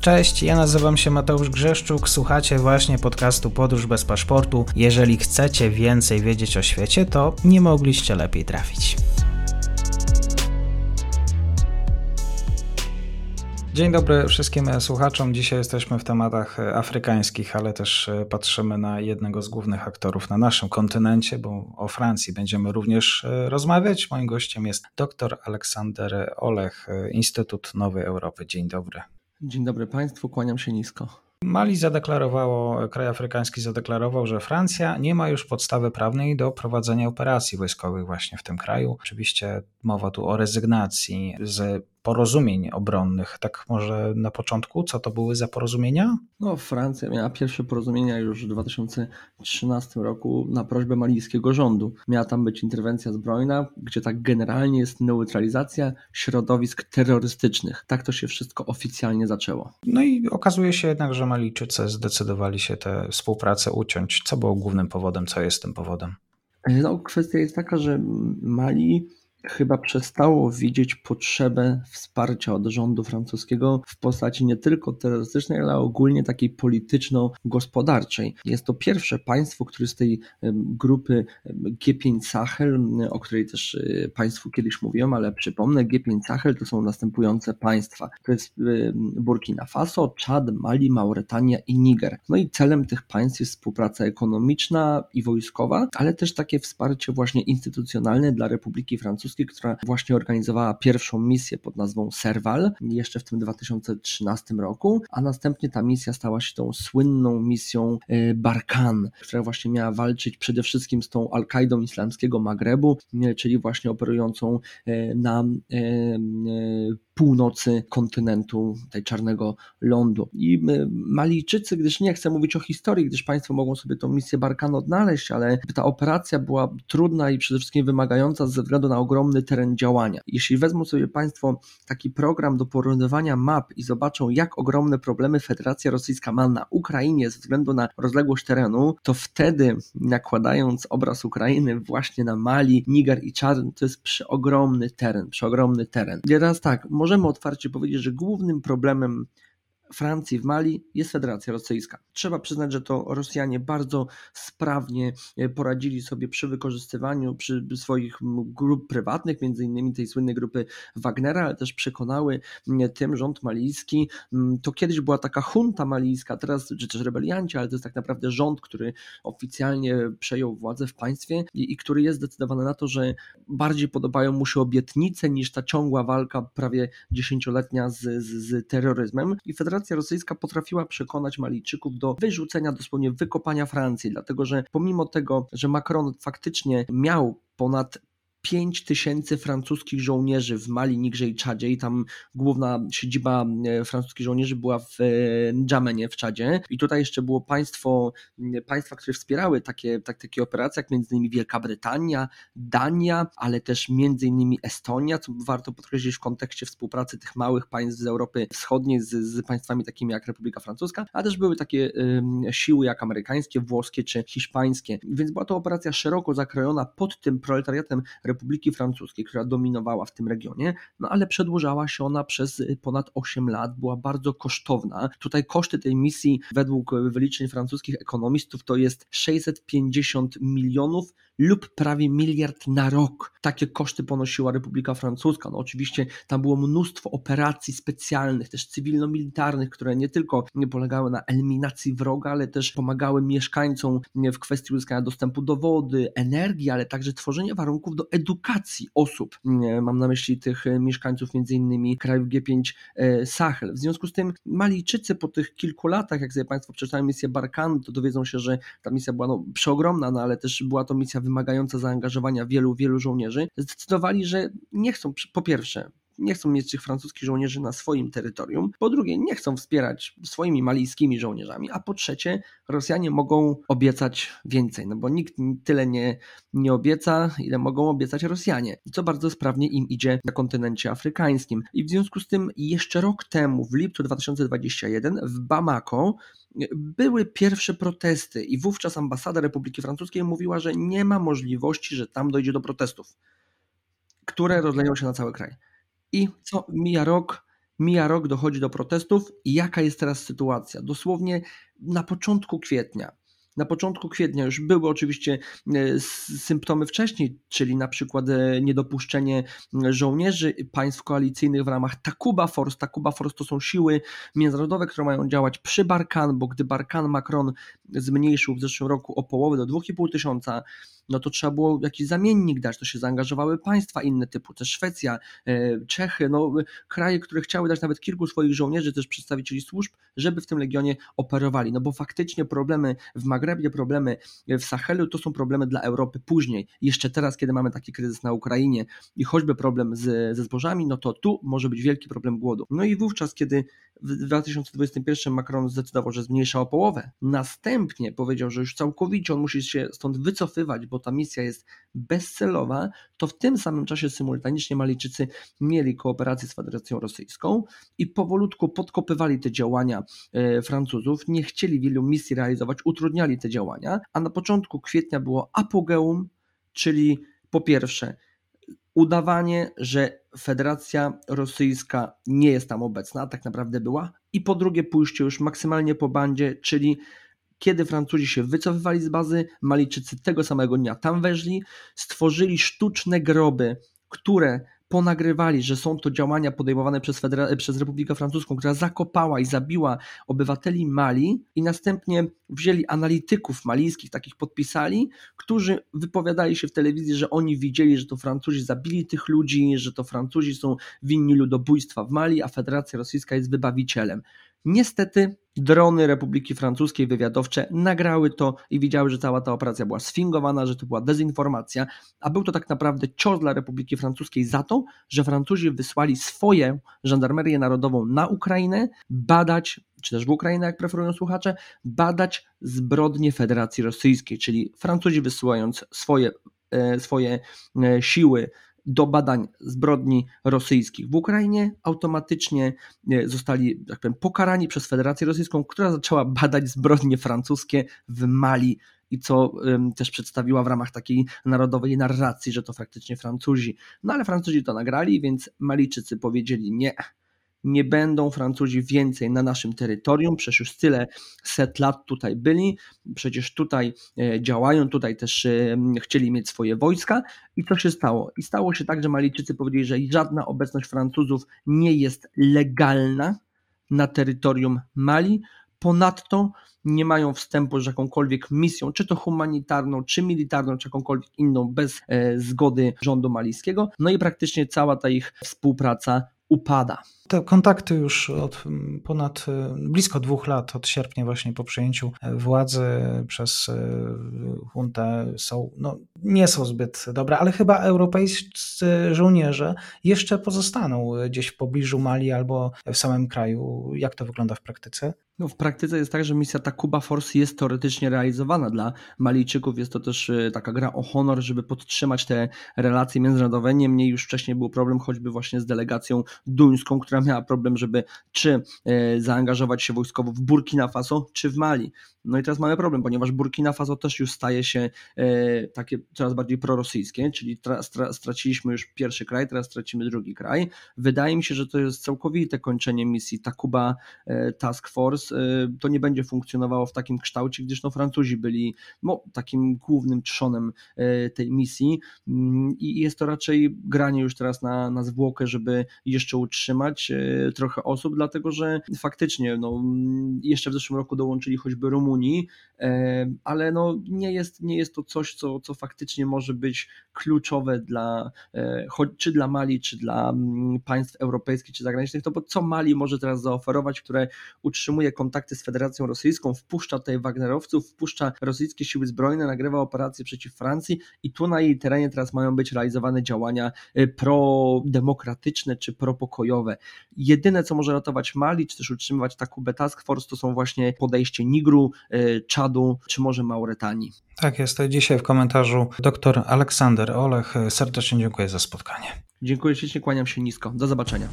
Cześć, ja nazywam się Mateusz Grzeszczuk, słuchacie właśnie podcastu Podróż bez paszportu. Jeżeli chcecie więcej wiedzieć o świecie, to nie mogliście lepiej trafić. Dzień dobry wszystkim słuchaczom. Dzisiaj jesteśmy w tematach afrykańskich, ale też patrzymy na jednego z głównych aktorów na naszym kontynencie, bo o Francji będziemy również rozmawiać. Moim gościem jest dr Aleksander Olech, Instytut Nowej Europy. Dzień dobry. Dzień dobry Państwu, kłaniam się nisko. Mali zadeklarowało, kraj afrykański zadeklarował, że Francja nie ma już podstawy prawnej do prowadzenia operacji wojskowych właśnie w tym kraju. Oczywiście mowa tu o rezygnacji z porozumień obronnych. Tak może na początku, co to były za porozumienia? No, Francja miała pierwsze porozumienia już w 2013 roku na prośbę malijskiego rządu. Miała tam być interwencja zbrojna, gdzie tak generalnie jest neutralizacja środowisk terrorystycznych. Tak to się wszystko oficjalnie zaczęło. No i okazuje się jednak, że Malijczycy zdecydowali się tę współpracę uciąć. Co było głównym powodem? Co jest tym powodem? No, kwestia jest taka, że Mali chyba przestało widzieć potrzebę wsparcia od rządu francuskiego w postaci nie tylko terrorystycznej, ale ogólnie takiej polityczno-gospodarczej. Jest to pierwsze państwo, które z tej grupy G5 Sahel, o której też e, Państwu kiedyś mówiłem, ale przypomnę, G5 Sahel to są następujące państwa. To jest Burkina Faso, Czad, Mali, Mauretania i Niger. No i celem tych państw jest współpraca ekonomiczna i wojskowa, ale też takie wsparcie właśnie instytucjonalne dla Republiki Francuskiej która właśnie organizowała pierwszą misję pod nazwą Serval jeszcze w tym 2013 roku, a następnie ta misja stała się tą słynną misją e, Barkan, która właśnie miała walczyć przede wszystkim z tą Al-Kaidą islamskiego Magrebu, e, czyli właśnie operującą e, na północy kontynentu, tej czarnego lądu. I Malijczycy, gdyż nie chcę mówić o historii, gdyż Państwo mogą sobie tą misję Barkan odnaleźć, ale ta operacja była trudna i przede wszystkim wymagająca ze względu na ogromny teren działania. Jeśli wezmą sobie Państwo taki program do porównywania map i zobaczą, jak ogromne problemy Federacja Rosyjska ma na Ukrainie ze względu na rozległość terenu, to wtedy nakładając obraz Ukrainy właśnie na Mali, Niger i Czad, to jest przeogromny teren, przeogromny teren. I teraz tak, może możemy otwarcie powiedzieć, że głównym problemem Francji w Mali jest Federacja Rosyjska. Trzeba przyznać, że to Rosjanie bardzo sprawnie e, poradzili sobie przy wykorzystywaniu przy swoich grup prywatnych, między innymi tej słynnej grupy Wagnera, ale też przekonały tym rząd malijski. To kiedyś była taka junta malijska, teraz, czy też rebelianci, ale to jest tak naprawdę rząd, który oficjalnie przejął władzę w państwie i, i który jest zdecydowany na to, że bardziej podobają mu się obietnice niż ta ciągła walka prawie dziesięcioletnia z, z, z terroryzmem. I Federacja Rosyjska potrafiła przekonać Malijczyków do wyrzucenia, dosłownie wykopania Francji, dlatego że pomimo tego, że Macron faktycznie miał ponad 5 tysięcy francuskich żołnierzy w Mali, Nigrze i Czadzie i tam główna siedziba e, francuskich żołnierzy była w e, N'Djamenie w Czadzie. I tutaj jeszcze było państwo, państwa, które wspierały takie, tak, takie operacje, jak między innymi Wielka Brytania, Dania, ale też między innymi Estonia, co warto podkreślić w kontekście współpracy tych małych państw z Europy Wschodniej z, z państwami takimi jak Republika Francuska, a też były takie y, siły jak amerykańskie, włoskie czy hiszpańskie, więc była to operacja szeroko zakrojona pod tym proletariatem Republiki Francuskiej, która dominowała w tym regionie, no ale przedłużała się ona przez ponad 8 lat, była bardzo kosztowna. Tutaj koszty tej misji według wyliczeń francuskich ekonomistów to jest 650 milionów lub prawie miliard na rok. Takie koszty ponosiła Republika Francuska. No oczywiście tam było mnóstwo operacji specjalnych, też cywilno-militarnych, które nie tylko nie polegały na eliminacji wroga, ale też pomagały mieszkańcom w kwestii uzyskania dostępu do wody, energii, ale także tworzenia warunków do edukacji osób. Mam na myśli tych mieszkańców między innymi krajów G5 e, Sahel. W związku z tym Malijczycy po tych kilku latach, jak sobie Państwo przeczytają misję Barkan, to dowiedzą się, że ta misja była no, przeogromna, no ale też była to misja wymagająca zaangażowania wielu, wielu żołnierzy, zdecydowali, że nie chcą, po pierwsze, nie chcą mieć tych francuskich żołnierzy na swoim terytorium, po drugie nie chcą wspierać swoimi malijskimi żołnierzami, a po trzecie Rosjanie mogą obiecać więcej, no bo nikt tyle nie, nie obieca, ile mogą obiecać Rosjanie, co bardzo sprawnie im idzie na kontynencie afrykańskim. I w związku z tym jeszcze rok temu, w lipcu 2021 w Bamako były pierwsze protesty i wówczas ambasada Republiki Francuskiej mówiła, że nie ma możliwości, że tam dojdzie do protestów, które rozleją się na cały kraj. I co mija rok, Mija rok, dochodzi do protestów i jaka jest teraz sytuacja? Dosłownie na początku kwietnia na początku kwietnia już były oczywiście e, symptomy wcześniej, czyli na przykład e, niedopuszczenie żołnierzy państw koalicyjnych w ramach Takuba Force. Takuba Force to są siły międzynarodowe, które mają działać przy Barkan, bo gdy Barkan Macron zmniejszył w zeszłym roku o połowę do 2,5 tysiąca, no to trzeba było jakiś zamiennik dać, to się zaangażowały państwa inne typu, też Szwecja, e, Czechy, no kraje, które chciały dać nawet kilku swoich żołnierzy, też przedstawicieli służb, żeby w tym legionie operowali, no bo faktycznie problemy w Magrebie, problemy w Sahelu to są problemy dla Europy później, jeszcze teraz, kiedy mamy taki kryzys na Ukrainie i choćby problem z, ze zbożami, no to tu może być wielki problem głodu. No i wówczas, kiedy w 2021 Macron zdecydował, że zmniejsza o połowę, następnie powiedział, że już całkowicie on musi się stąd wycofywać, bo ta misja jest bezcelowa, to w tym samym czasie symultanicznie Malijczycy mieli kooperację z Federacją Rosyjską i powolutku podkopywali te działania e, Francuzów, nie chcieli wielu misji realizować, utrudniali te działania, a na początku kwietnia było apogeum, czyli po pierwsze udawanie, że Federacja Rosyjska nie jest tam obecna, tak naprawdę była, i po drugie pójście już maksymalnie po bandzie, czyli kiedy Francuzi się wycofywali z bazy, Malijczycy tego samego dnia tam weszli, stworzyli sztuczne groby, które ponagrywali, że są to działania podejmowane przez, Federa- przez Republikę Francuską, która zakopała i zabiła obywateli Mali i następnie wzięli analityków malijskich, takich podpisali, którzy wypowiadali się w telewizji, że oni widzieli, że to Francuzi zabili tych ludzi, że to Francuzi są winni ludobójstwa w Mali, a Federacja Rosyjska jest wybawicielem. Niestety drony Republiki Francuskiej wywiadowcze nagrały to i widziały, że cała ta operacja była sfingowana, że to była dezinformacja, a był to tak naprawdę cios dla Republiki Francuskiej za to, że Francuzi wysłali swoją żandarmerię narodową na Ukrainę badać, czy też w Ukrainę, jak preferują słuchacze, badać zbrodnie Federacji Rosyjskiej, czyli Francuzi wysyłając swoje e, swoje e, siły do badań zbrodni rosyjskich w Ukrainie, automatycznie e, zostali tak powiem, pokarani przez Federację Rosyjską, która zaczęła badać zbrodnie francuskie w Mali i co też przedstawiła w ramach takiej narodowej narracji, że to faktycznie Francuzi. No ale Francuzi to nagrali, więc Malijczycy powiedzieli nie, nie będą Francuzi więcej na naszym terytorium, przecież już tyle set lat tutaj byli, przecież tutaj e, działają, tutaj też e, chcieli mieć swoje wojska i co się stało? I stało się tak, że Malijczycy powiedzieli, że żadna obecność Francuzów nie jest legalna na terytorium Mali, ponadto nie mają wstępu z jakąkolwiek misją, czy to humanitarną, czy militarną, czy jakąkolwiek inną, bez e, zgody rządu malijskiego. No i praktycznie cała ta ich współpraca upada. Te kontakty już od ponad e, blisko dwóch lat, od sierpnia właśnie po przejęciu e, władzy przez e, huntę są, no, nie są zbyt dobre, ale chyba europejscy żołnierze jeszcze pozostaną gdzieś w pobliżu Mali albo w samym kraju. Jak to wygląda w praktyce? No, w praktyce jest tak, że misja Takuba Force jest teoretycznie realizowana dla Malijczyków. Jest to też e, taka gra o honor, żeby podtrzymać te relacje międzynarodowe. Niemniej już wcześniej był problem choćby właśnie z delegacją duńską, która miała problem, żeby czy e, zaangażować się wojskowo w Burkina Faso, czy w Mali. No i teraz mamy problem, ponieważ Burkina Faso też już staje się e, takie coraz bardziej prorosyjskie, czyli tra, stra, straciliśmy już pierwszy kraj, teraz stracimy drugi kraj. Wydaje mi się, że to jest całkowite kończenie misji Takuba e, Task Force. To nie będzie funkcjonowało w takim kształcie, gdyż no Francuzi byli no, takim głównym trzonem tej misji mm, i jest to raczej granie już teraz na, na zwłokę, żeby jeszcze utrzymać e, trochę osób, dlatego że faktycznie no, jeszcze w zeszłym roku dołączyli choćby Rumunii, Unii, e, ale no nie, jest, nie jest to coś, co, co faktycznie może być kluczowe dla, e, czy dla Mali, czy dla mm, państw europejskich, czy zagranicznych, to bo co Mali może teraz zaoferować, które utrzymuje kontakty z Federacją Rosyjską, wpuszcza tutaj Wagnerowców, wpuszcza rosyjskie siły zbrojne, nagrywa operacje przeciw Francji i tu na jej terenie teraz mają być realizowane działania prodemokratyczne czy propokojowe. Jedyne, co może ratować Mali, czy też utrzymywać Takubę Task Force, to są właśnie podejście Nigru, Y, Czadu czy może Mauretanii. Tak jest. Dzisiaj w komentarzu dr Aleksander Olech. Serdecznie dziękuję za spotkanie. Dziękuję ślicznie, kłaniam się nisko. Do zobaczenia.